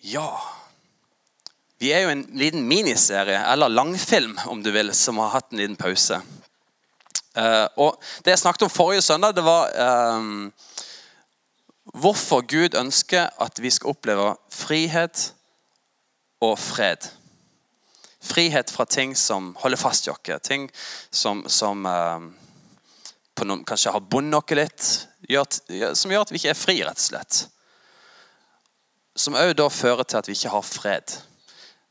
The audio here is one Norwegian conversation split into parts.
Ja Vi er jo en liten miniserie, eller langfilm om du vil, som har hatt en liten pause. Uh, og Det jeg snakket om forrige søndag, det var um, hvorfor Gud ønsker at vi skal oppleve frihet og fred. Frihet fra ting som holder fast i oss, ting som, som uh, noen, kanskje har bundet oss litt, gjør, som gjør at vi ikke er fri, rett og slett. Som òg da fører til at vi ikke har fred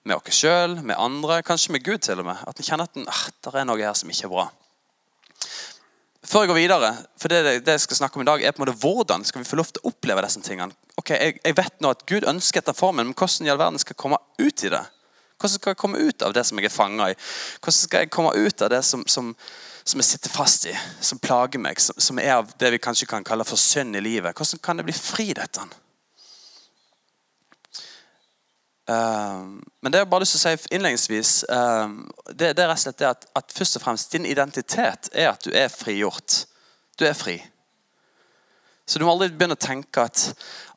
med oss sjøl, med andre, kanskje med Gud til og med. At vi kjenner at det er noe her som ikke er bra. Før jeg går videre, for det, jeg skal snakke om i dag, er på en måte hvordan skal vi få lov til å oppleve disse tingene. Ok, jeg vet nå at Gud ønsker etter formen, men hvordan i all verden skal jeg komme ut i det? Hvordan skal jeg komme ut av det som jeg er fanga i? Hvordan skal jeg komme ut av det som, som, som jeg sitter fast i, som plager meg, som, som, er av det vi kanskje kan kalle for synd i livet? Hvordan kan jeg bli fri dette? Uh, men det jeg bare lyst til å si innledningsvis uh, det, det, er rett og slett det at, at, først og fremst din identitet er at du er frigjort. Du er fri. Så du må aldri begynne å tenke at,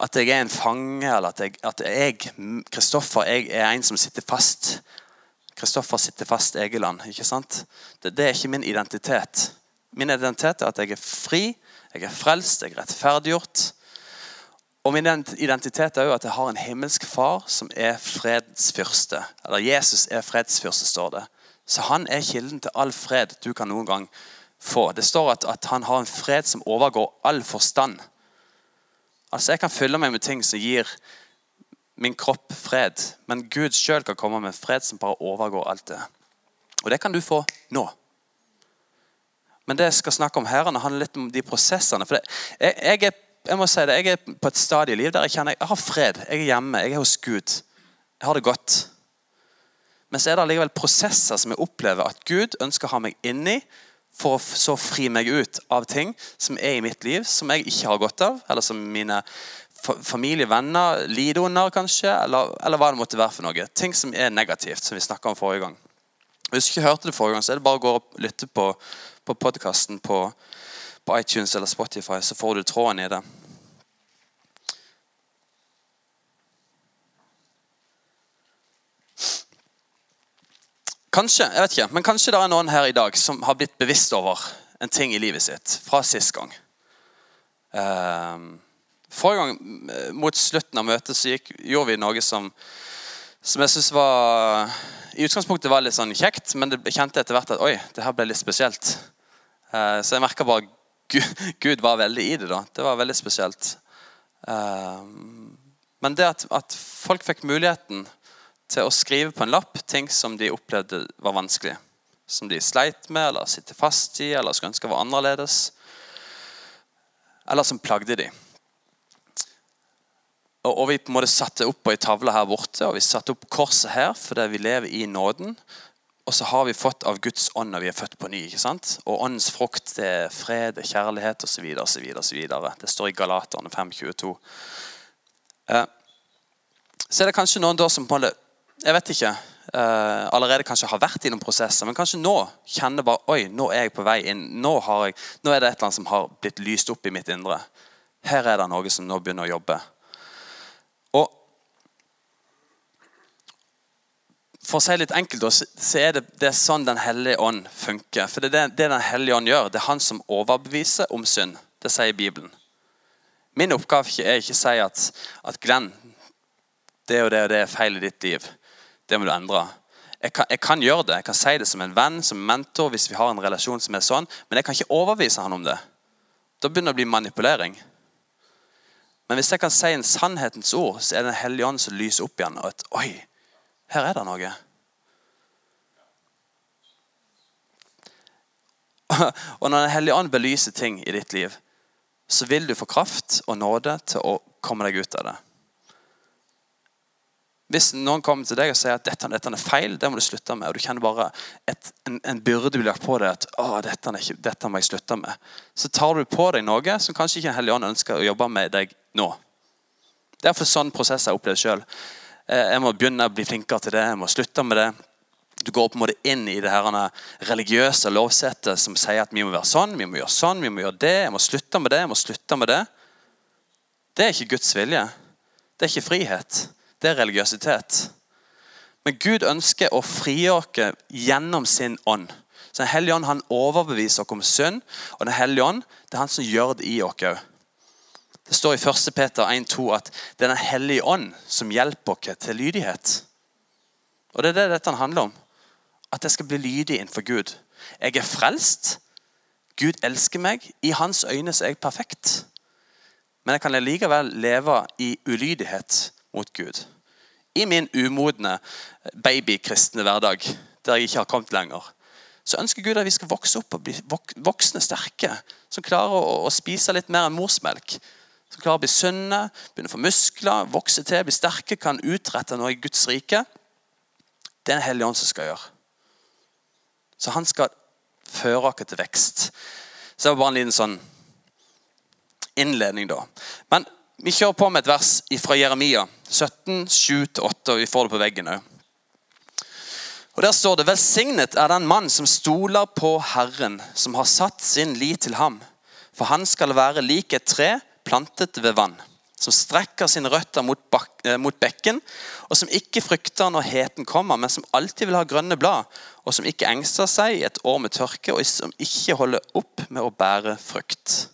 at jeg er en fange, eller at jeg, at jeg, Kristoffer, jeg er en som sitter fast. Kristoffer sitter fast Egeland. ikke sant? Det, det, er ikke min identitet. Min identitet er at jeg er fri, jeg er frelst, jeg er rettferdiggjort. Og min identitet er jo at jeg har en himmelsk far som er fredsfyrste. Eller Jesus er fredsfyrste, står det. Så han er kilden til all fred du kan noen gang få. Det står at, at han har en fred som overgår all forstand. Altså Jeg kan fylle meg med ting som gir min kropp fred, men Gud sjøl kan komme med fred som bare overgår alt det. Og det kan du få nå. Men det jeg skal snakke om her, handler litt om de prosessene. For det, jeg, jeg er jeg må si det, jeg er på et stadie i livet der jeg kjenner jeg har fred. Jeg er hjemme, jeg er hos Gud. Jeg har det godt. Men så er det allikevel prosesser som jeg opplever at Gud ønsker å ha meg inni for å så fri meg ut av ting som er i mitt liv, som jeg ikke har godt av, eller som mine familie, venner lider under, kanskje, eller, eller, hva det måtte være for noe. Ting som er negativt, som vi snakka om forrige gang. Hvis du ikke hørte det forrige gang, så er det bare å gå og lytte på, på podkasten på på iTunes eller Spotify, så får du tråden i det. Kanskje jeg vet ikke, men kanskje det er noen her i dag som har blitt bevisst over en ting i livet sitt fra sist gang. Uh, forrige gang, eh, mot slutten av møtet, så gikk, gjorde vi noe som, som jeg syns var I utgangspunktet var litt sånn kjekt, men det kjente etter hvert at oi, det her ble litt spesielt. Uh, så jeg merka bare Gud var veldig i det. da. Det var veldig spesielt. Ehm, men det at, at, folk fikk muligheten til å skrive på en lapp ting som de opplevde var vanskelig. Som de sleit med, eller sitter fast i, eller skulle ønske var annerledes. Eller som plagde de. Og, og Vi på en måte satte opp på ei tavle her borte, og vi satte opp korset her fordi vi lever i nåden. Og så har vi fått av Guds ånd når vi er født på ny. ikke sant? Og åndens frukt det er fred, det er kjærlighet osv. Det står i Galaterne 5.22. Eh, så er det kanskje noen da som på en jeg vet ikke, eh, allerede kanskje har vært i noen prosesser, men kanskje nå kjenner bare oi, nå er jeg på vei inn. Nå, jeg, nå er det et eller annet som har blitt lyst opp i mitt indre. Her er det noe som nå begynner å jobbe. Og For å si litt enkelt, så er det, det er sånn Den hellige ånd funker. For det er det, Den hellige ånd gjør. Det er han som overbeviser om synd. Det sier Bibelen. Min oppgave er ikke å si at, at Glenn, det og det og det er feil i ditt liv. Det må du endre. Jeg kan, jeg kan, gjøre det. Jeg kan si det som en venn, som en mentor, hvis vi har en relasjon som er sånn, men jeg kan ikke overbevise han om det. Da begynner det å bli manipulering. Men hvis jeg kan si en sannhetens ord, så er det Den hellige ånd som lyser opp igjen. og at, oi, her er det noe. Og når Den hellige ånd belyser ting i ditt liv, så vil du få kraft og nåde til å komme deg ut av det. Hvis noen kommer til deg og sier at dette, dette er feil, det må du slutte med, og du kjenner bare et, en, en, byrde blir lagt på deg at å, dette, ikke, dette, må jeg slutte med, så tar du på deg noe som kanskje ikke Den hellige ånd ønsker å jobbe med deg nå. Det er for sånn prosess jeg har opplevd sjøl. Eh, jeg må begynne å bli flinkere til det. Jeg må slutte med det. Du går på en måte inn i det her religiøse lovsettet som sier at vi må være sånn, vi må gjøre sånn, vi må gjøre det. Jeg må slutte med det, jeg må slutte med det. Det er ikke Guds vilje. Det er ikke frihet. det er religiøsitet. Men Gud ønsker å frigjøre oss gjennom sin ånd. Så Den hellige ånd han overbeviser oss om synd, og Den hellige ånd det er han som gjør det i oss òg. Det står i 1. Peter 1,2 at det er Den hellige ånd som hjelper oss til lydighet. Og Det er det dette handler om. At jeg skal bli lydig innenfor Gud. Jeg er frelst. Gud elsker meg. I hans øyne så er jeg perfekt. Men jeg kan likevel leve i ulydighet mot Gud. I min umodne babykristne hverdag, der jeg ikke har kommet lenger, så ønsker Gud at vi skal vokse opp og bli voksne, sterke. Som klarer å, spise litt mer enn morsmelk. Som klarer å bli sunne, begynne å få muskler, vokse til, bli sterke, kan utrette noe i Guds rike. Det er en hellig ånd som skal gjøre. Så han skal føre oss til vekst. Så det var bare en liten sånn innledning, da. Men vi kjører på med et vers fra Jeremia 17, 7-8, og vi får det på veggen òg. Og Der står det Velsignet er den mann som stoler på Herren, som har satt sin lit til ham. For han skal være lik et tre plantet ved vann, som strekker sine røtter mot, eh, mot bekken, og som ikke frykter når heten kommer, men som alltid vil ha grønne blad, og som ikke engster seg i et år med tørke, og som ikke holder opp med å bære frukt.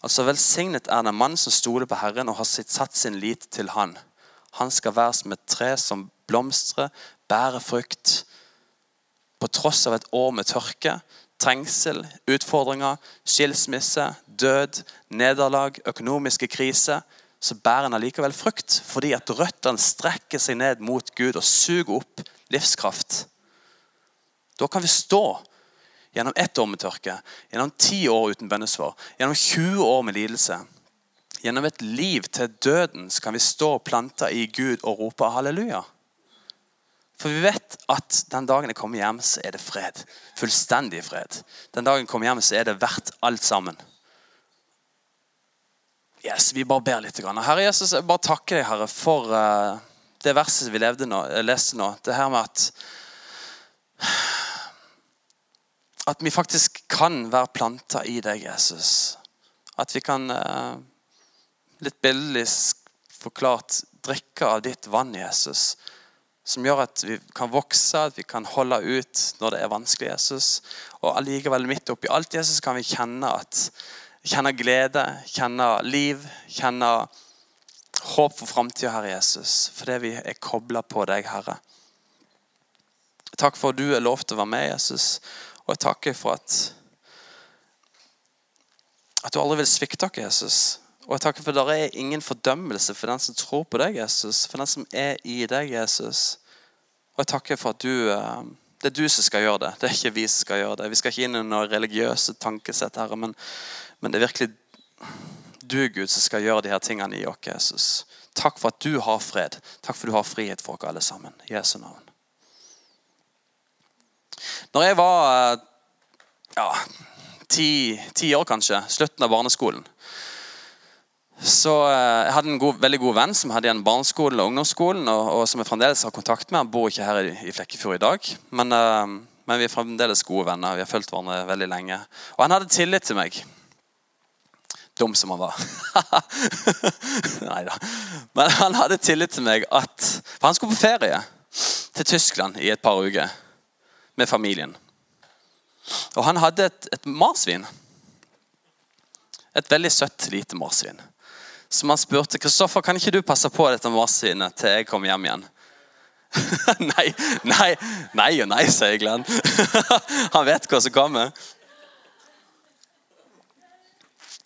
Altså Velsignet er den mann som stoler på Herren og har satt sin lit til Han. Han skal være som et tre som blomstrer, bærer frukt. På tross av et år med tørke, trengsel, utfordringer, skilsmisse, død, nederlag, økonomiske kriser, så bærer han allikevel frukt. Fordi at røttene strekker seg ned mot Gud og suger opp livskraft. Da kan vi stå Gjennom ett år med tørke, gjennom ti år uten bønnesvar, gjennom 20 år med lidelse. Gjennom et liv til døden så kan vi stå planta i Gud og rope halleluja. For vi vet at den dagen jeg kommer hjem, så er det fred. Fullstendig fred. Den dagen jeg kommer hjem, så er det verdt alt sammen. Yes, Vi bare ber litt. Herre Jesus, jeg bare takker deg, Herre, for uh, det verset vi nå, leste nå. Det her med at at vi faktisk kan være planta i deg, Jesus. At vi kan, eh, litt billedlig forklart, drikke av ditt vann, Jesus. Som gjør at vi kan vokse, at vi kan holde ut når det er vanskelig, Jesus. Og allikevel midt oppi alt, Jesus, kan vi kjenne, at, kjenne glede, kjenne liv, kjenne håp for framtida, Herre Jesus. Fordi vi er kobla på deg, Herre. Takk for at du er lov til å være med, Jesus. Og jeg takker for at at du aldri vil svikte oss, Jesus. Og jeg takker for at det er ingen fordømmelse for den som tror på deg, Jesus. For den som er i deg, Jesus. Og jeg takker for at du eh, det er du som skal gjøre det. Det er ikke vi som skal gjøre det. Vi skal ikke inn i noen religiøse tankesett, Herre, men, men, det er virkelig du, Gud, som skal gjøre de her tingene i oss, Jesus. Takk for at du har fred. Takk for at du har frihet for oss alle sammen. I Jesu navn. Når jeg var eh, ja, ti, ti år, kanskje, slutten av barneskolen så eh, Jeg hadde en god, veldig god venn som hadde igjen barneskolen og ungdomsskolen, og, og, som jeg fremdeles har kontakt med. Han bor ikke her i, i Flekkefjord i dag, men, uh, men, vi er fremdeles gode venner. Vi har fulgt hverandre veldig lenge. Og han hadde tillit til meg. Dum som han var. Nei da. Men han hadde tillit til meg at For han skulle på ferie til Tyskland i et par uker med familien. Og han hadde et, et marsvin. Et veldig søtt, lite marsvin. Så man spurte Kristoffer, kan ikke du passe på dette marsvinet til jeg kommer hjem igjen. nei, nei, nei og nei, sier Glenn. han vet hva som kommer.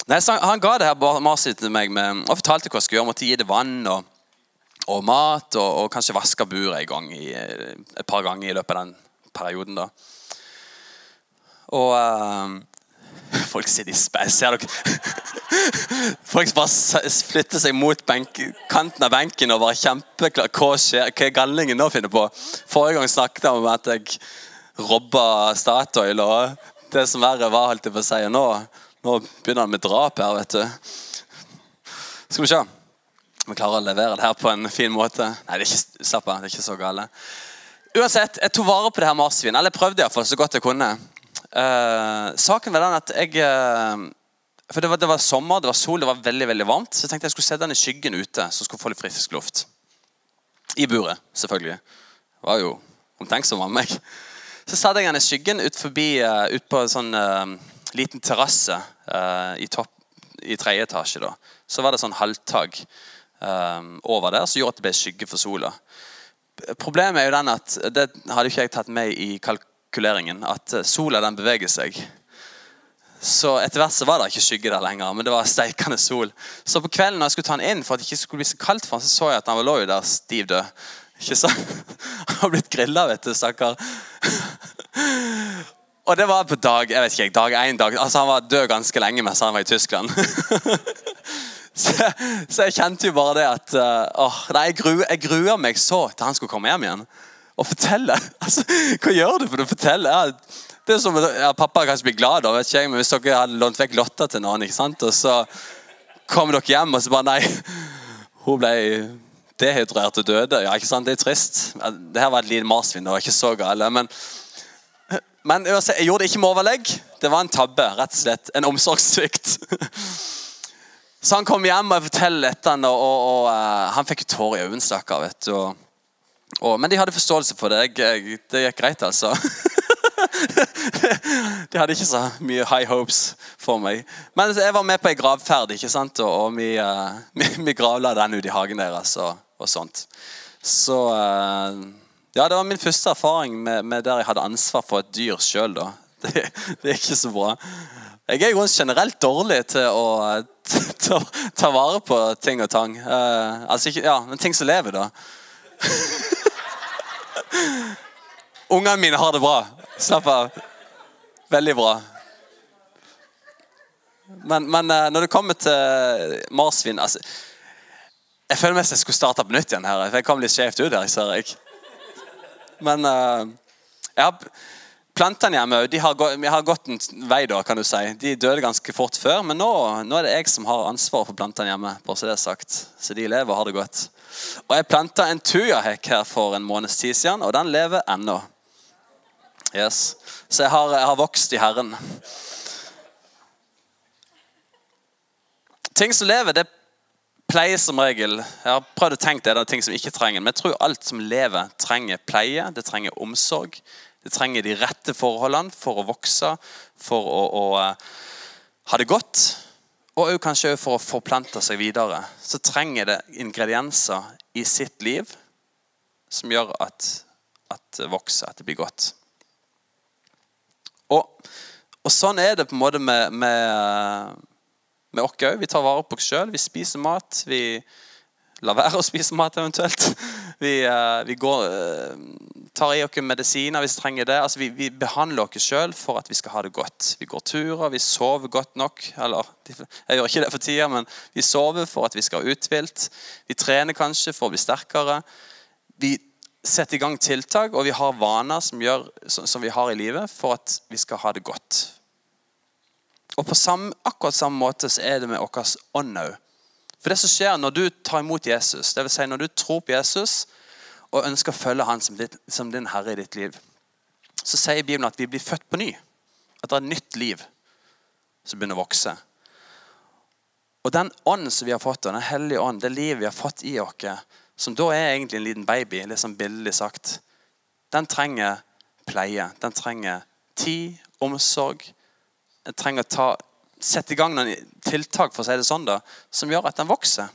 Nei, Han ga det her marsvinet til meg med, og fortalte hva jeg skulle gjøre. Måtte gi det vann og, og mat og, og, kanskje vaske buret en gang i, et par ganger i løpet av den perioden. da. Og uh, folk sitter i speil. Ser dere? Folk bare flytter seg mot benk, kanten av benken og bare kjempeklar. Hva skjer? Hva er gallingen nå finner på? Forrige gang snakket jeg om at jeg robba Statoil, og det som verre var, holdt jeg på å si. Nå, nå begynner han med drap her, vet du. Skal vi se om vi klarer å levere det her på en fin måte. Nei, det er ikke, slapp av, det er ikke så gale. Uansett, jeg tok vare på det her marsvinet. Eller prøvde iallfall så godt jeg kunne. Uh, saken var den at jeg uh, For det var, det var, sommer, det var sol, det var veldig veldig varmt. Så jeg tenkte jeg skulle sette den i skyggen ute, så skulle få litt frisk luft. I buret, selvfølgelig. Det var jo omtenksom av meg. Så satte jeg den i skyggen ut, forbi, uh, ut på en sånn liten terrasse i, i tredje etasje. da. Så var det sånn halvtak over der som gjorde at det ble skygge for sola. Problemet er jo den at det hadde ikke jeg tatt med i kalkuleringen. At sola den beveger seg. Så etter hvert så var det ikke skygge der lenger, men det var steikende sol. Så på kvelden når jeg skulle ta han inn for at det ikke skulle bli så kaldt for han, så så jeg at han lå jo der stiv død. Ikke sant? Han har blitt grilla, vet du, stakkar. Og det var på dag jeg vet ikke, dag én. Dag, altså han var død ganske lenge mens han var i Tyskland. så, så, jeg kjente jo bare det at uh, åh, nei, jeg, gru, jeg gruer meg så til han skulle komme hjem igjen. Og fortelle. Altså, hva gjør du for å fortelle? Det er som ja, Pappa kanskje blir glad, da, vet ikke jeg, men hvis dere hadde lånt vekk Lotta til noen, ikke sant? og så kommer dere hjem, og så bare Nei, hun ble dehydrert og døde. Ja, ikke sant? Det er trist. Det her var et lite marsvin. Det var ikke så gale. Men, men jeg gjorde det ikke med overlegg. Det var en tabbe. rett og slett. En omsorgssvikt. Så han kom hjem og forteller dette, og, og, og uh, han fikk tårer i øynene. stakkar. Men de hadde forståelse for det. Jeg, det gikk greit, altså. de hadde ikke så mye high hopes for meg. Men jeg var med på ei gravferd, ikke sant? og, og vi, uh, vi, vi gravla den ut i hagen deres. og og sånt. Så uh, ja, det var min første erfaring med, med der jeg hadde ansvar for et dyr sjøl. Det, det, er ikke så bra. Jeg er jo generelt dårlig til å ta, ta vare på ting og tang. Uh, altså ja, men ting som lever, da. Ungene mine har det bra. Slapp av. Veldig bra. Men, men uh, når det kommer til marsvin altså, jeg føler mest jeg skulle starte på nytt igjen. her. for Jeg kom litt skjevt ut her. ser jeg. Men uh, jeg har plantene hjemme de har, gått, har gått en vei. da, kan du si. De døde ganske fort før, men nå, nå er det jeg som har ansvaret for plantene hjemme. bare Så det er sagt. Så de lever og har det godt. Og Jeg planta en tujahekk her for en måneds tid siden, og den lever ennå. Yes. Så jeg har, jeg har vokst i Herren. Ting som lever, det pleier som regel Jeg har prøvd å tenke det, det er ting som ikke trenger Men jeg tror alt som lever, trenger pleie. Det trenger omsorg. Det trenger de rette forholdene for å vokse, for å, å uh, ha det godt. Og kanskje for å forplante seg videre. Så trenger det ingredienser i sitt liv som gjør at, at det vokser, at det blir godt. Og, og sånn er det på en måte med, med med oss òg. Vi tar vare på oss sjøl. Vi spiser mat. Vi lar være å spise mat eventuelt. Vi, uh, vi går, uh, tar i oss medisiner hvis vi trenger det. Altså, vi, vi behandler oss sjøl for at vi skal ha det godt. Vi går turer, vi sover godt nok. Eller jeg gjør ikke det for tida, men vi sover for at vi skal ha uthvilt. Vi trener kanskje for å bli sterkere. Vi setter i gang tiltak, og vi har vaner som, gjør, som vi har i livet for at vi skal ha det godt. Og på samme, akkurat samme måte så er det med vår ånd òg. For det som skjer når du tar imot Jesus, det vil si når du tror på Jesus og ønsker å følge han som, ditt, som din herre i ditt liv, så sier Bibelen at vi blir født på ny. At det er et nytt liv som begynner å vokse. Og den ånden som vi har fått, den hellige ånd, det livet vi har fått i oss, som da er egentlig en liten baby, litt sånn billig sagt, den trenger pleie. Den trenger tid, omsorg, Den trenger å ta, sette i gang noen tiltak for å si det sånn da, som gjør at den vokser.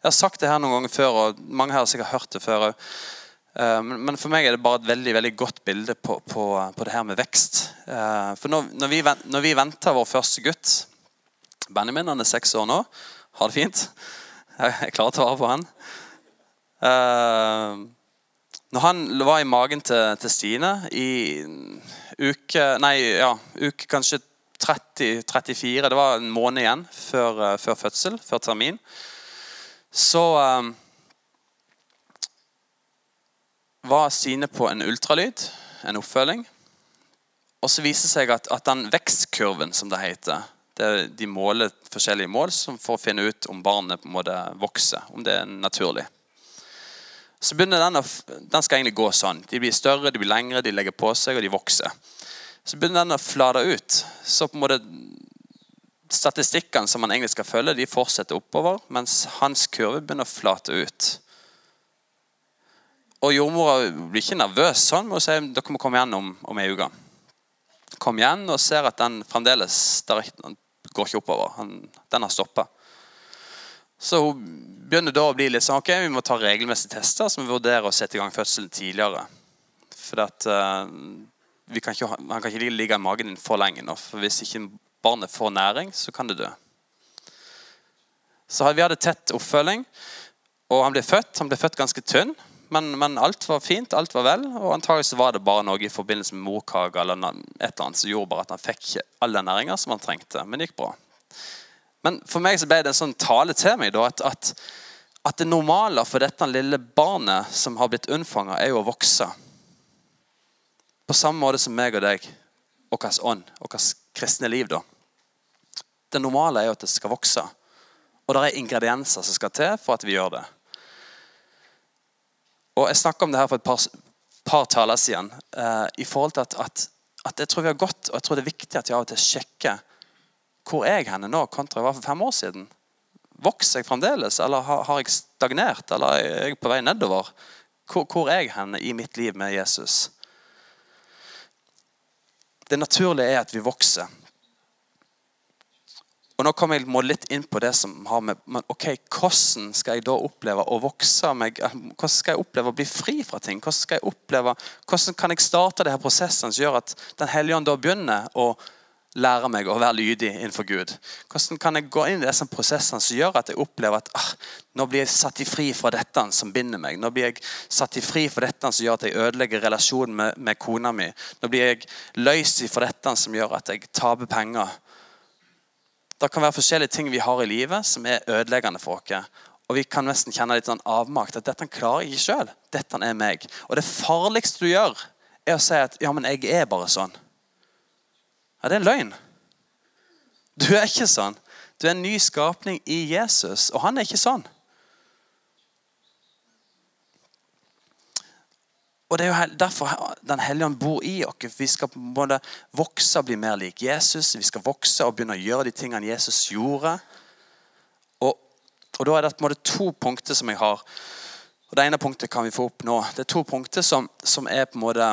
Jeg har sagt det her noen ganger før, og mange her har sikkert hørt det før. òg. men for meg er det bare et veldig veldig godt bilde på, på, på det her med vekst. Eh, for når, når, vi, når vi venter vår første gutt Benjamin han er seks år nå. Har det fint. Jeg klarer å ta vare på han. Uh, når han var i magen til, til Stine i uke Nei, ja, uke kanskje 30-34, det var en måned igjen før, uh, før fødsel, før termin, så um, var Sine på en ultralyd, en oppfølging. Og så viser det seg at, at den vekstkurven, som det heter det, De måler forskjellige mål for å finne ut om barnet på en måte vokser, om det er naturlig så begynner den, å, den skal egentlig gå sånn. De blir større, de blir lengre, de legger på seg, og de vokser. Så begynner den å flate ut. Så på en måte Statistikkene som man egentlig skal følge, de fortsetter oppover, mens hans kurve begynner å flate ut. Og jordmora blir ikke nervøs sånn, men hun sier dere må komme igjen om, om ei uke. Kom igjen og ser at den fremdeles der, den går ikke oppover. Han, den har stoppa. Så hun begynner da å bli litt sånn ok, vi må ta regelmessige tester, så vi vurderer å sette i gang fødselen tidligere. For at, uh, kan ikke, Han kan ikke ligge i magen din for lenge nå. for Hvis ikke barnet får næring, så kan det dø. Så Vi hadde tett oppfølging, og han ble født. Han ble født ganske tynn. Men, men, alt var fint, alt var vel. Og antagelig var det bare noe i forbindelse med morkake eller et eller annet som gjorde bare at han fikk all den næringa som han trengte. Men det gikk bra. Men for meg så ble det en sånn tale til meg da, at, at, at det normale for dette lille barnet som har blitt unnfanga, er jo å vokse. På samme måte som meg og deg, vår ånd, vårt kristne liv. da. Det normale er jo at det skal vokse. Og det er ingredienser som skal til for at vi gjør det. Og Jeg snakka om det her for et par, par taler siden. Uh, i forhold til at, at, at, jeg tror vi har gått, og jeg tror det er viktig at vi av og til sjekker hvor er jeg henne nå kontra jeg var for fem år siden. Vokser jeg fremdeles, eller har, har jeg stagnert, eller er jeg på vei nedover? Hvor, hvor er jeg henne i mitt liv med Jesus? Det naturlige er at vi vokser. Og Nå kommer jeg litt inn på det som har med men ok, Hvordan skal jeg da oppleve å vokse meg? Hvordan skal jeg oppleve å bli fri fra ting? Hvordan skal jeg oppleve, hvordan kan jeg starte det her prosessen som gjør at Den hellige ånd da begynner å lære meg å være lydig innenfor Gud? Hvordan kan jeg gå inn i disse prosessene som gjør at jeg opplever at ah, nå blir jeg satt i fri fra dette som binder meg? Nå blir jeg satt i fri fra dette som gjør at jeg ødelegger relasjonen med, med kona mi? Nå blir jeg løst fra dette som gjør at jeg taper penger? Det kan være forskjellige ting vi har i livet som er ødeleggende for oss. Og vi kan nesten kjenne litt sånn avmakt. At dette klarer jeg ikke sjøl. Dette er meg. Og det farligste du gjør, er å si at ja, men jeg er bare sånn. Ja, det er en løgn. Du er ikke sånn. Du er en ny skapning i Jesus, og han er ikke sånn. Og Det er jo derfor Den hellige ånd bor i oss. Vi skal både vokse og bli mer lik Jesus. Vi skal vokse og begynne å gjøre de tingene Jesus gjorde. Og, og Da er det på en måte to punkter som jeg har. Og Det ene punktet kan vi få opp nå. Det er to punkter som, som er på en måte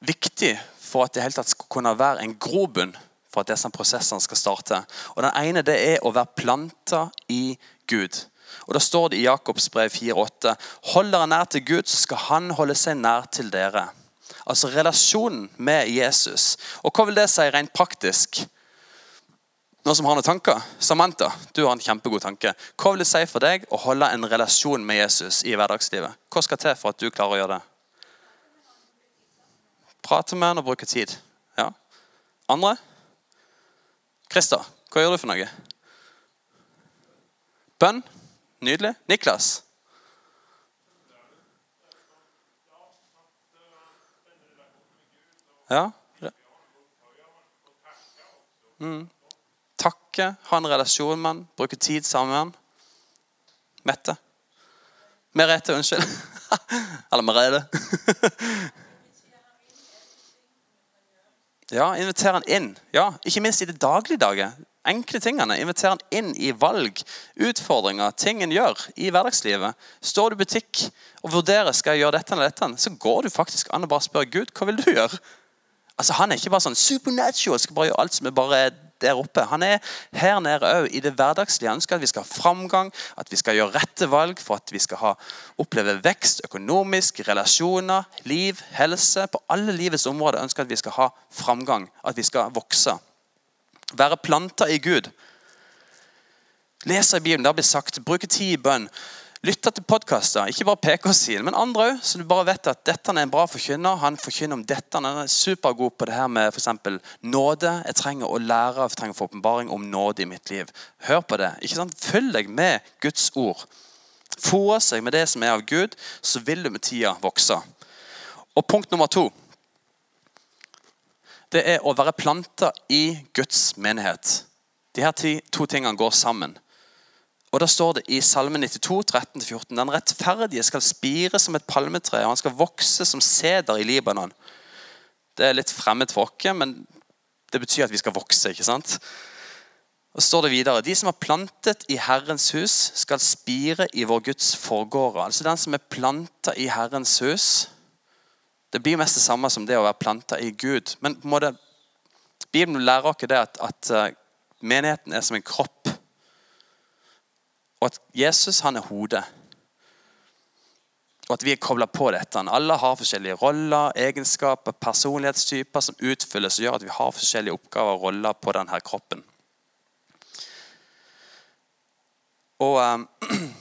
viktig for at det hele tatt skal kunne være en grobunn for at disse prosessene skal starte. Og Den ene det er å være planta i Gud. Og Da står det i Jakobs brev 4,8.: Hold dere nær til Gud, så skal Han holde seg nær til dere. Altså relasjonen med Jesus. Og hva vil det si rent praktisk? Noen som har noen tanker? Samantha, du har en kjempegod tanke. Hva vil det si for deg å holde en relasjon med Jesus i hverdagslivet? Hva skal til for at du klarer å gjøre det? Prate med han og bruke tid. Ja. Andre? Christer, hva gjør du for noe? Bønn? Nydelig. Niklas? Ja. Mm. Takke, ha en relasjon med han, bruke tid sammen med han. Mette? Merete, unnskyld. Eller Merete. ja, Inviter han inn. Ja, Ikke minst i det dagligdage enkle tingene. Inviter han inn i valg, utfordringer, ting en gjør i hverdagslivet. Står du i butikk og vurderer skal jeg gjøre dette eller dette, så går du faktisk an å bare spørre Gud hva vil du gjøre. Altså Han er ikke bare sånn supernatural, skal bare gjøre alt som er bare der oppe. Han er her nede òg i det hverdagslige. Han ønsker at vi skal ha framgang, at vi skal gjøre rette valg for at vi skal ha, oppleve vekst økonomisk, relasjoner, liv, helse. På alle livets områder ønsker at vi skal ha framgang, at vi skal vokse. Være planta i Gud. Lese i Bibelen. Det har blitt sagt. Bruke tid i bønn. Lytte til podkaster. Ikke bare PK sine, men andre òg. Så du bare vet at dette er en bra forkynner. Han forkynner om dette. Han er supergod på det her med for nåde. Jeg trenger å lære, jeg trenger å få åpenbaring om nåde i mitt liv. Hør på det. ikke sant? Følg deg med Guds ord. Fòre seg med det som er av Gud, så vil du med tida vokse. Og punkt nummer to det er å være planta i Guds menighet. De her to tingene går sammen. Og Da står det i Salme 92, 13-14.: Den rettferdige skal spire som et palmetre, og han skal vokse som seder i Libanon. Det er litt fremmed for oss, men det betyr at vi skal vokse. ikke sant? Og står det videre De som er plantet i Herrens hus, skal spire i vår Guds forgårder. Altså den som er planta i Herrens hus. Det blir mest det samme som det å være planta i Gud. Men på en måte, Bibelen lærer oss det at, at eh, menigheten er som en kropp. Og at Jesus han er hodet. Og at vi er kobla på dette. Alle har forskjellige roller, egenskaper, personlighetstyper som utfylles og gjør at vi har forskjellige oppgaver og roller på denne kroppen. Og um,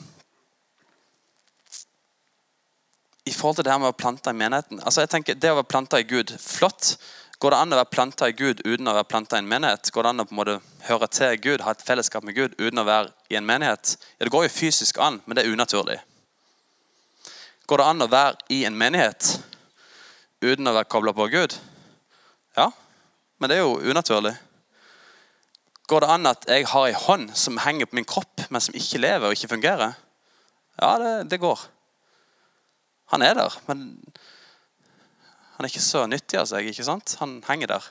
I forhold til det her med å plante i menigheten altså jeg tenker Det å være planta i Gud, flott. Går det an å være planta i Gud uten å være planta i en menighet? Går det an å på en måte høre til Gud, ha et fellesskap med Gud uten å være i en menighet? Ja, Det går jo fysisk an, men det er unaturlig. Går det an å være i en menighet uten å være kobla på Gud? Ja, men det er jo unaturlig. Går det an at jeg har ei hånd som henger på min kropp, men som ikke lever og ikke fungerer? Ja, det, det går. Han er der, men han er ikke så nyttig av seg. ikke sant? Han henger der.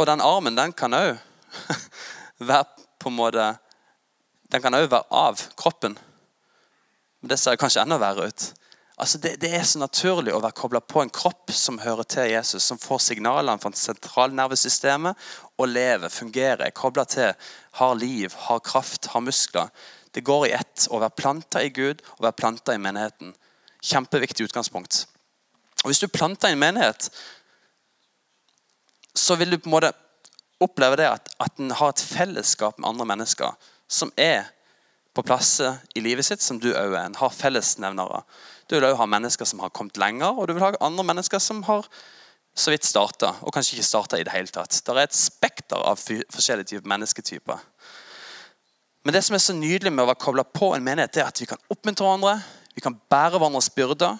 Og den armen den kan òg være på en måte Den kan òg være av kroppen. Men det ser kanskje enda verre ut. Altså det, det, er så naturlig å være kobla på en kropp som hører til Jesus, som får signalene fra sentralnervesystemet og lever, fungerer, er kobla til, har liv, har kraft, har muskler. Det går i ett å være planta i Gud og være planta i menigheten. Kjempeviktig utgangspunkt. Og Hvis du planter en menighet, så vil du på en måte oppleve det at, at en har et fellesskap med andre mennesker som er på plasser i livet sitt som du òg er. En har fellesnevnere. Du vil òg ha mennesker som har kommet lenger, og du vil ha andre mennesker som har så vidt starta, og kanskje ikke starta i det hele tatt. Det er et spekter av forskjellige typer mennesketyper. Men det som er så nydelig med å være kobla på en menighet, er at vi kan oppmuntre hverandre, vi kan bære hverandres byrder.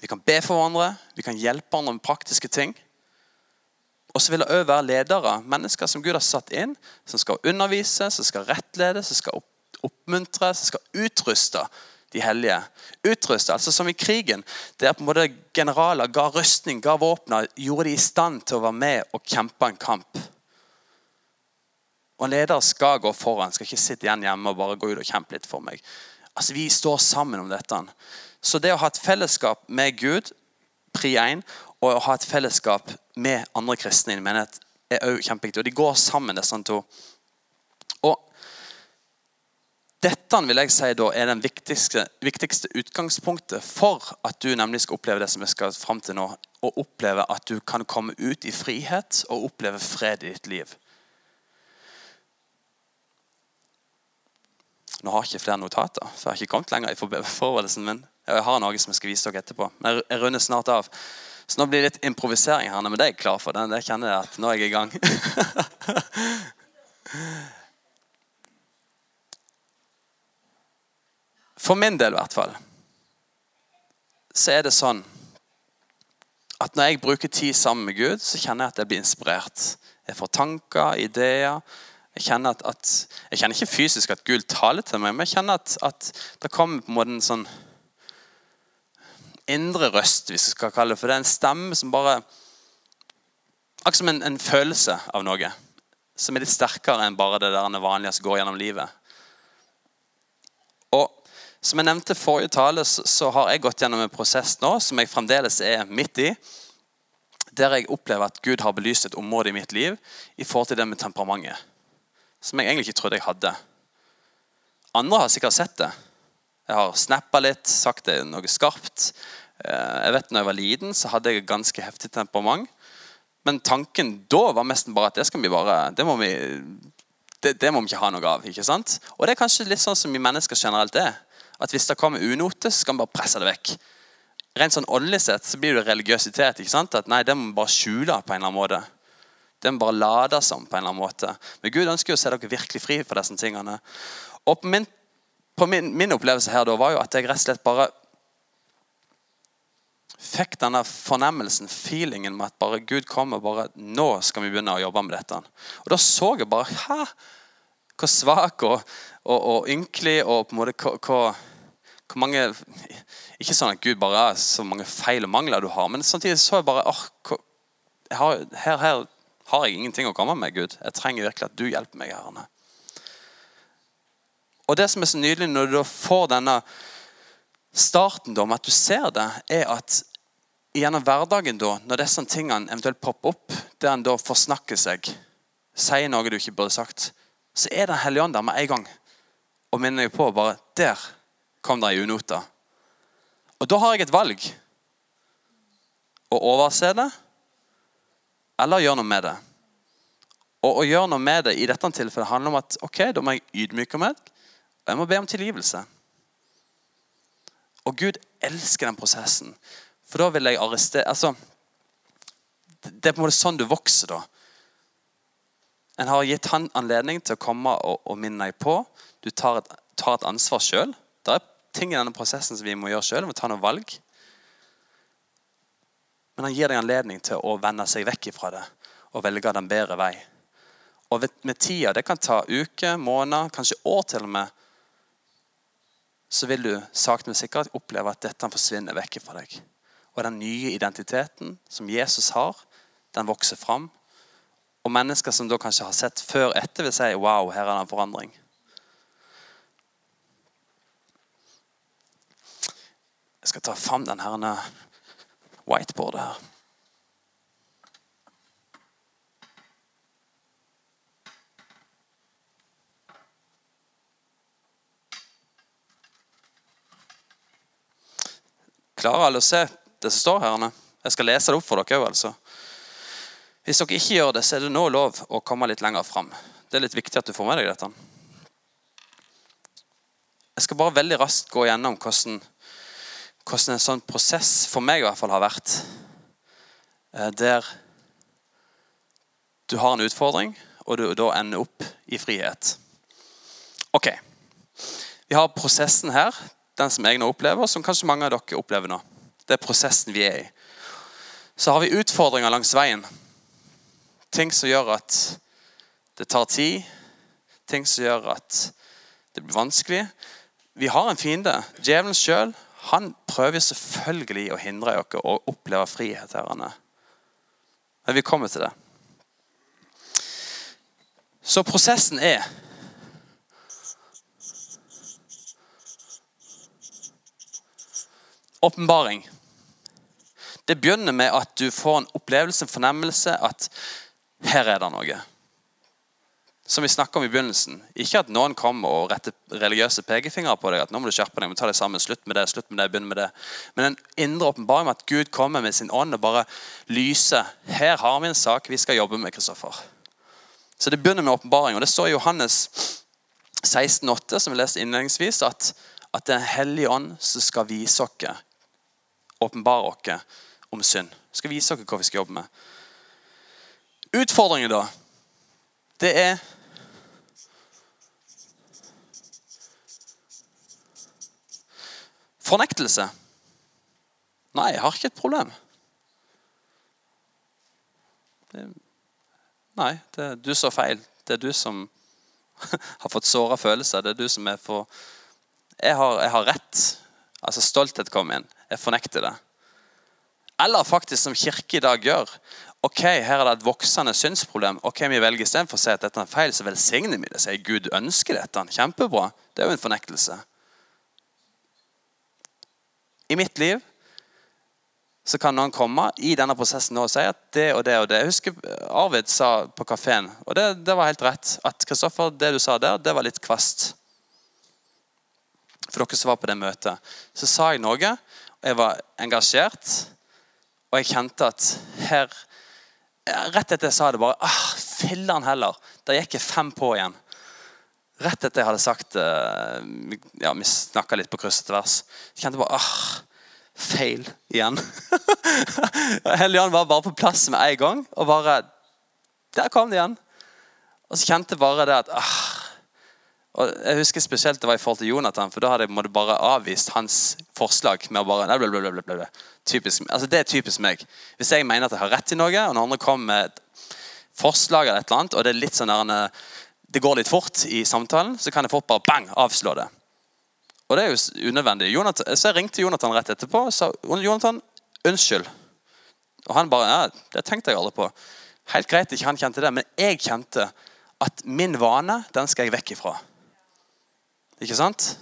Vi kan be for hverandre, vi kan hjelpe hverandre med praktiske ting. Og så vil det òg være ledere, mennesker som Gud har satt inn, som skal undervise, som skal rettlede, som skal oppmuntre, som skal utruste de hellige. Utruste, altså som i krigen. Det er på en måte generaler ga rustning, ga våpner, gjorde de i stand til å være med og kjempe en kamp. Og En leder skal gå foran, skal ikke sitte igjen hjemme og bare gå ut og kjempe litt for meg. Altså, Vi står sammen om dette. Så det å ha et fellesskap med Gud, pri 1, og å ha et fellesskap med andre kristne i en menighet, er òg kjempeviktig. Og de går sammen, disse to. Og dette vil jeg si da er den viktigste, viktigste utgangspunktet for at du nemlig skal oppleve det som vi skal fram til nå. Og oppleve at du kan komme ut i frihet og oppleve fred i ditt liv. Nå har jeg ikke flere notater, for jeg har ikke kommet lenger i forberedelsen min. Jeg har noe som jeg skal vise dere etterpå. Men jeg runder snart av. Så nå blir det litt improvisering her, men det er jeg klar for. Det kjenner jeg at nå er jeg i gang. For min del, i hvert fall, så er det sånn at når jeg bruker tid sammen med Gud, så kjenner jeg at jeg blir inspirert. Jeg får tanker, ideer. Jeg kjenner, at, at, jeg kjenner ikke fysisk at Gud taler til meg, men jeg kjenner at, at det kommer på en måte en sånn indre røst, hvis vi skal kalle det for det. er En stemme som bare Akkurat som en, en, følelse av noe. Som er litt sterkere enn bare det der vanlige som går gjennom livet. Og Som jeg nevnte forrige tale, så, så har jeg gått gjennom en prosess nå som jeg fremdeles er midt i. Der jeg opplever at Gud har belyst et område i mitt liv i forhold til det med temperamentet som jeg egentlig ikke trodde jeg hadde. Andre har sikkert sett det. Jeg har snappa litt, sagt det noe skarpt. Eh, jeg vet når jeg var liten, så hadde jeg et ganske heftig temperament. Men tanken da var nesten bare at det skal vi bare det må vi, det, det må vi ikke ha noe av. ikke sant? Og det er kanskje litt sånn som vi mennesker generelt er. At Hvis det kommer unote, så skal vi bare presse det vekk. Rent sånn åndelig sett så blir det religiøsitet. ikke sant? At nei, Det må vi bare skjule på en eller annen måte. Den bare lader som på en eller annen måte. Men Gud ønsker jo å se dere virkelig fri for disse tingene. Og på min, på min, min opplevelse her da var jo at jeg rett og slett bare fikk denne fornemmelsen, feelingen med at bare Gud kommer bare Nå skal vi begynne å jobbe med dette. Og da så jeg bare Hæ? Hvor svak og, og, og ynkelig og på en måte hvor, hvor mange Ikke sånn at Gud bare er så mange feil og mangler du har, men samtidig så jeg bare åh, hvor, her, her har jeg ingenting å komme med, Gud. Jeg trenger virkelig at du hjelper meg. Herrene. Og det som er så nydelig når du får denne starten da, med at du ser det, er at gjennom hverdagen, da, når disse tingene eventuelt popper opp, der en da forsnakker seg, sier noe du ikke burde sagt, så er Den hellige ånd der med en gang og minner deg på bare Der kom det ei unota. Og da har jeg et valg. Å overse det eller gjør noe med det. Og å gjøre noe med det i dette tilfellet handler om at ok, da må jeg ydmyke meg, og jeg må be om tilgivelse. Og Gud elsker den prosessen. For da vil jeg arrestere altså, Det er på en måte sånn du vokser, da. En har gitt han anledning til å komme og, og minne deg på. Du tar et, tar et ansvar sjøl. Det er ting i denne prosessen som vi må gjøre sjøl. Vi må ta noen valg. Men han gir deg anledning til å vende seg vekk fra det og velge den bedre vei. Og med tida, det kan ta uker, måneder, kanskje år til og med, så vil du sakte, men sikkert oppleve at dette forsvinner vekk fra deg. Og den nye identiteten som Jesus har, den vokser fram. Og mennesker som da kanskje har sett før etter, vil si wow, her er det en forandring. Jeg skal ta fram den her whiteboardet her. Klarer alle å se det som står her? Jeg skal lese det opp for dere òg. Altså. Hvis dere ikke gjør det, så er det nå lov å komme litt lenger fram. Det er litt viktig at du får med deg dette. Jeg skal bare veldig raskt gå gjennom hvordan, hvordan en sånn prosess for meg i hvert fall har vært. Eh, der du har en utfordring, og du da ender opp i frihet. Ok. Vi har prosessen her, den som jeg nå opplever, som kanskje mange av dere opplever nå. Det er prosessen vi er i. Så har vi utfordringer langs veien. Ting som gjør at det tar tid. Ting som gjør at det blir vanskelig. Vi har en fiende. Djevelen sjøl han prøver selvfølgelig å hindre dere å oppleve frihet. Herrene. Men vi kommer til det. Så prosessen er Åpenbaring. Det begynner med at du får en opplevelse, en fornemmelse, at her er det noe. Som vi snakka om i begynnelsen. Ikke at noen kommer og retter religiøse pekefingre på deg. at nå må du skjerpe deg, må ta deg sammen, slutt med det, slutt med det, begynn med det. Men en indre åpenbaring med at Gud kommer med sin ånd og bare lyser. Her har vi en sak vi skal jobbe med. Kristoffer. Så Det begynner med åpenbaring. og Det står i Johannes 16,8, som vi leste innledningsvis, at, at det er Den hellige ånd som skal vise oss, åpenbare oss om synd. Skal vise oss hva vi skal jobbe med. Utfordringen, da, det er Fornektelse. Nei, jeg har ikke et problem. Det, nei, det er du som har feil. Det er du som har fått såra følelser. Det er du som er for jeg har, jeg har rett. Altså Stolthet kom inn. Jeg fornekter det. Eller faktisk som kirke i dag gjør. Ok, her er det et voksende synsproblem. Ok, Vi velger istedenfor å si at dette er feil, så velsigner vi det. Sier Gud ønsker dette. Kjempebra. Det er jo en fornektelse. I mitt liv så kan noen komme i denne prosessen og si at det og det og det. Jeg husker Arvid sa på kafeen, og det, det var helt rett, at Kristoffer, det du sa der, det var litt kvast. For dere som var på det møtet. Så sa jeg noe, og jeg var engasjert. Og jeg kjente at her Rett etter jeg sa det, bare ah, Filler'n heller. Der gikk jeg fem på igjen. Rett etter jeg hadde sagt eh, ja, Vi snakka litt på kryss og tvers. Jeg kjente bare ah, Feil igjen. Helligånden var bare på plass med en gang. Og bare Der kom det igjen. Og så kjente jeg bare det at ah, og jeg husker spesielt det var i forhold til Jonathan, for da hadde jeg bare avvist hans forslag. med å bare, blablabla. Typisk, altså Det er typisk meg. Hvis jeg mener at jeg har rett i noe, og når andre kommer med et forslag, eller et eller annet, og det er litt sånn der, det går litt fort i samtalen, så kan jeg fort bare bang, avslå det. Og det er jo unødvendig. Jonathan, så jeg ringte Jonathan rett etterpå og sa Jonathan, unnskyld. Og han bare ja, Det tenkte jeg aldri på. Helt greit ikke han kjente det, men jeg kjente at min vane, den skal jeg vekk ifra. Ikke sant?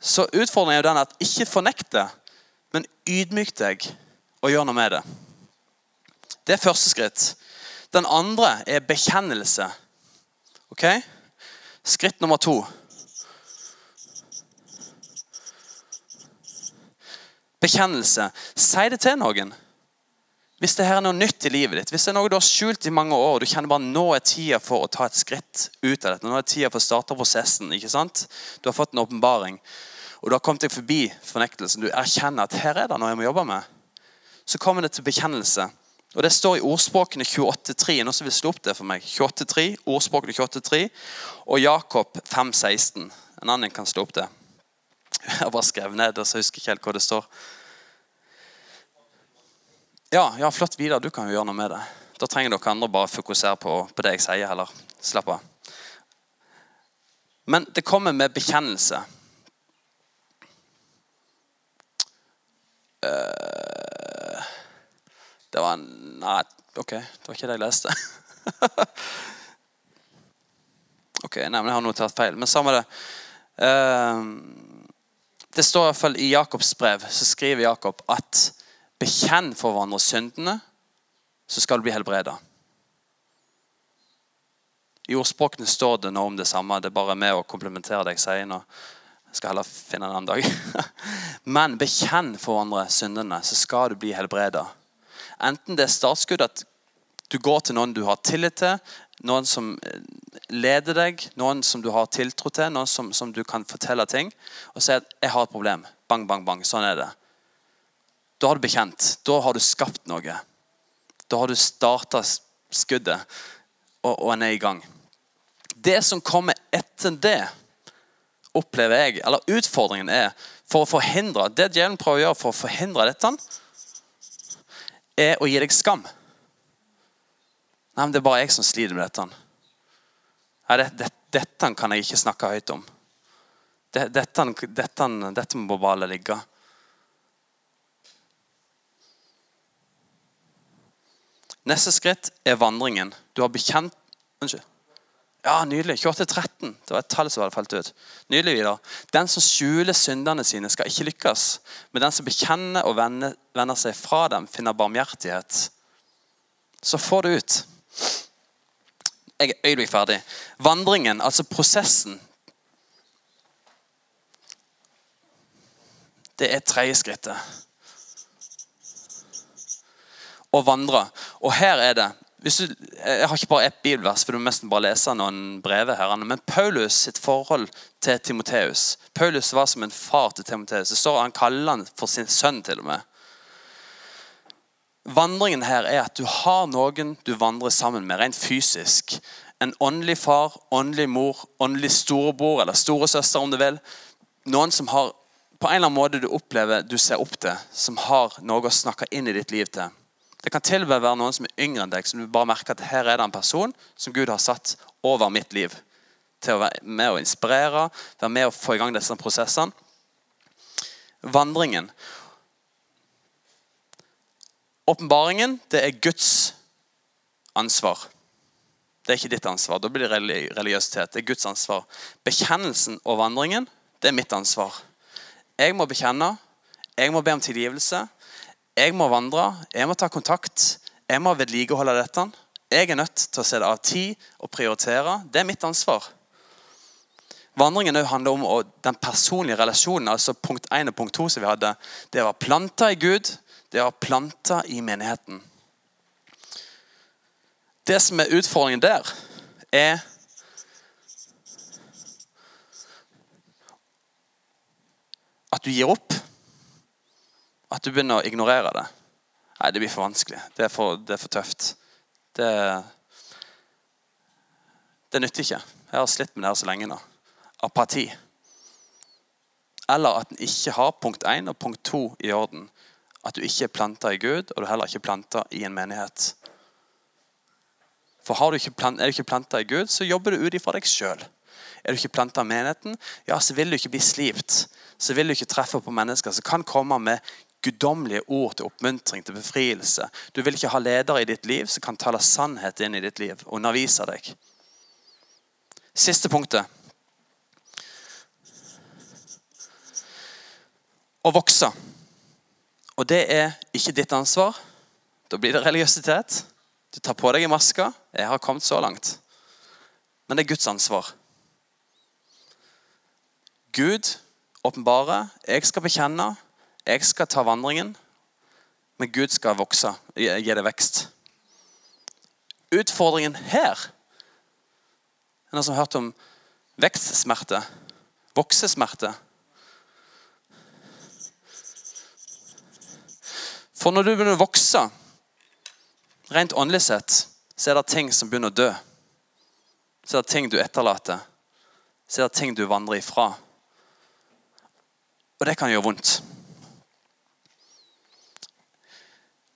Så utfordringen er jo den at ikke fornekt det, men ydmyk deg og gjør noe med det. Det er første skritt. Den andre er bekjennelse. Ok? Skritt nummer to. Bekjennelse. Si det til noen. Hvis det her er noe nytt i livet ditt, hvis det er noe du har skjult i mange år, og du kjenner bare nå er tida for å ta et skritt ut av dette, nå er tida for å starte prosessen, ikke sant? Du har fått en åpenbaring, og du har kommet deg forbi fornektelsen, du erkjenner at her er det noe jeg må jobbe med, så kommer det til bekjennelse. Og Det står i ordspråkene 28.3. Noen som vil slå opp det for meg? 28.3, ordspråkene 28.3 og Jakob 5.16. En annen kan slå opp det. Jeg bare skrevet ned det, så jeg husker ikke helt hva det står. Ja, ja, flott, Vidar. Du kan jo gjøre noe med det. Da trenger dere andre bare fokusere på, på det jeg sier, heller. Slapp av. Men det kommer med bekjennelse. Uh, det var Nei, OK. Det var ikke det jeg leste. ok, nei, men Jeg har notert feil. Men samme det. Uh, det står i hvert fall i Jakobs brev, så skriver Jakob at bekjenn for hverandre syndene, så skal du bli helbreda. I ordspråkene står det noe om det samme. Det er bare med å komplementere det jeg sier nå. Jeg skal heller finne en annen dag. Men bekjenn for hverandre syndene, så skal du bli helbreda. Enten det er startskudd at du går til noen du har tillit til, noen som eh, leder deg, noen som du har tiltro til, noen som, som du kan fortelle ting, og si at 'jeg har et problem'. Bang, bang, bang. Sånn er det. Da har du bekjent. Da har du skapt noe. Da har du starta skuddet, og, og en er i gang. Det som kommer etter det, opplever jeg, eller utfordringen er for å forhindre Det djevelen prøver å gjøre for å forhindre dette, er å gi deg skam. Nei, men Det er bare jeg som sliter med dette. Nei, det, det, Dette kan jeg ikke snakke høyt om. Det, dette, dette, dette må bare ligge. Neste skritt er vandringen. Du har bekjent Unnskyld. Ja, Nydelig. 28-13. Det var et tall som hadde falt ut. Nydelig, Vidar. Den som skjuler syndene sine, skal ikke lykkes. Men den som bekjenner og vender, seg fra dem, finner barmhjertighet. Så få det ut. Jeg er øyeblikk ferdig. Vandringen, altså prosessen Det er tredje skrittet. Å vandre. Og her er det du, Jeg har ikke bare ett bibelvers, for du må nesten bare lese noen brever. her, Men Paulus sitt forhold til Timoteus Paulus var som en far til Timoteus. Det står Han kaller han for sin sønn, til og med. Vandringen her er at du har noen du vandrer sammen med, rent fysisk. En åndelig far, åndelig mor, åndelig storebror eller storesøster, om du vil. Noen som har på en eller annen måte du opplever du ser opp til, som har noe å snakke inn i ditt liv til. Det kan til og med være noen som er yngre enn deg, som du bare merker at her er det en person som Gud har satt over mitt liv. Til å være med å inspirere, være med å få i gang disse prosessene. Vandringen. Åpenbaringen det er Guds ansvar. Det er ikke ditt ansvar. Da blir det religiøsitet. Det er Guds ansvar. Bekjennelsen og vandringen det er mitt ansvar. Jeg må bekjenne. Jeg må be om tilgivelse. Jeg må vandre. Jeg må ta kontakt. Jeg må vedlikeholde dette. Jeg er nødt til å se det av tid og prioritere. Det er mitt ansvar. Vandringen handler om den personlige relasjonen. altså Punkt 1 og punkt 2 som vi hadde. Det var planta i Gud det å planta i menigheten. Det som er utfordringen der, er at du gir opp. At du begynner å ignorere det. Nei, det blir for vanskelig. Det er for, det er for tøft. Det, det nytter ikke. Jeg har slitt med det her så lenge nå. Apati. Eller at en ikke har punkt 1 og punkt 2 i orden at du ikke er planta i Gud, og du heller ikke er planta i en menighet. For Er du ikke planta i Gud, så jobber du ut ifra deg sjøl. Er du ikke planta i menigheten, ja, så vil du ikke bli slipt. Så vil du ikke treffe på mennesker som kan komme med guddommelige ord til oppmuntring, til befrielse. Du vil ikke ha ledere i ditt liv som kan tale sannhet inn i ditt liv og undervise deg. Siste punktet. Å vokse. Og det er ikke ditt ansvar. Da blir det religiøsitet. Du tar på deg en maske. Jeg har kommet så langt. Men det er Guds ansvar. Gud åpenbarer. Jeg skal bekjenne. Jeg skal ta vandringen. Men Gud skal vokse, gi det vekst. Utfordringen her Er noen som har hørt om vekstsmerte? Voksesmerte? For når du begynner å vokse, rent åndelig sett, så er det ting som begynner å dø. Så er det ting du etterlater. Så er det ting du vandrer ifra. Og det kan gjøre vondt.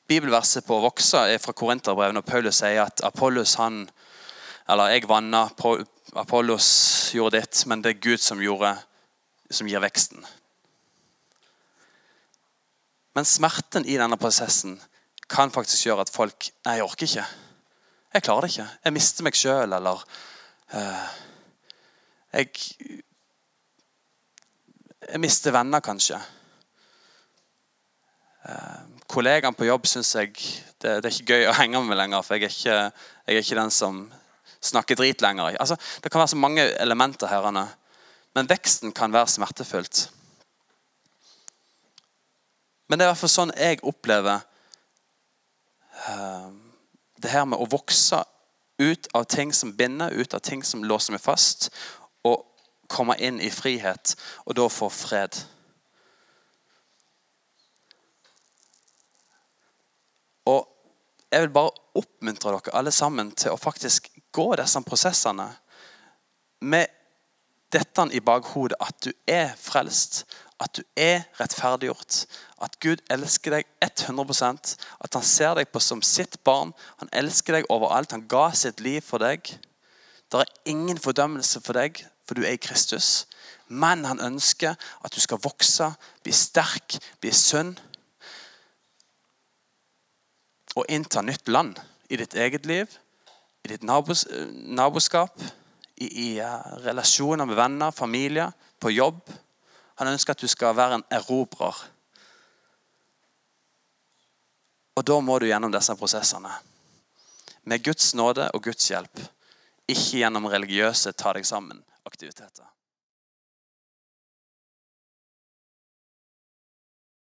Bibelverset på å vokse er fra Korinterbrevet når Paulus sier at Apollos han, eller jeg vanna, Apollos gjorde ditt, men det er Gud som, gjorde, som gir veksten. Men smerten i denne prosessen kan faktisk gjøre at folk Nei, jeg orker ikke. Jeg klarer det ikke. Jeg mister meg sjøl, eller uh, jeg, jeg mister venner, kanskje. Uh, kollegaen på jobb syns jeg det, det, er ikke gøy å henge med lenger, for jeg er ikke, jeg er ikke den som snakker drit lenger. Altså, det kan være så mange elementer her. Men veksten kan være smertefullt. Men det er i hvert fall sånn jeg opplever uh, det her med å vokse ut av ting som binder, ut av ting som låser meg fast, og komme inn i frihet, og da få fred. Og jeg vil bare oppmuntre dere alle sammen til å faktisk gå disse prosessene med dette i bakhodet, at du er frelst, at du er rettferdiggjort, at Gud elsker deg 100% at han ser deg på som sitt barn. Han elsker deg overalt. Han ga sitt liv for deg. Det er ingen fordømmelse for deg, for du er i Kristus. Men han ønsker at du skal vokse, bli sterk, bli sunn. Og innta nytt land i ditt eget liv, i ditt nabos, naboskap, i, i relasjoner med venner, familie, på jobb. Han ønsker at du skal være en erobrer. Og da må du gjennom disse prosessene. Med Guds nåde og Guds hjelp. Ikke gjennom religiøse ta deg sammen-aktiviteter.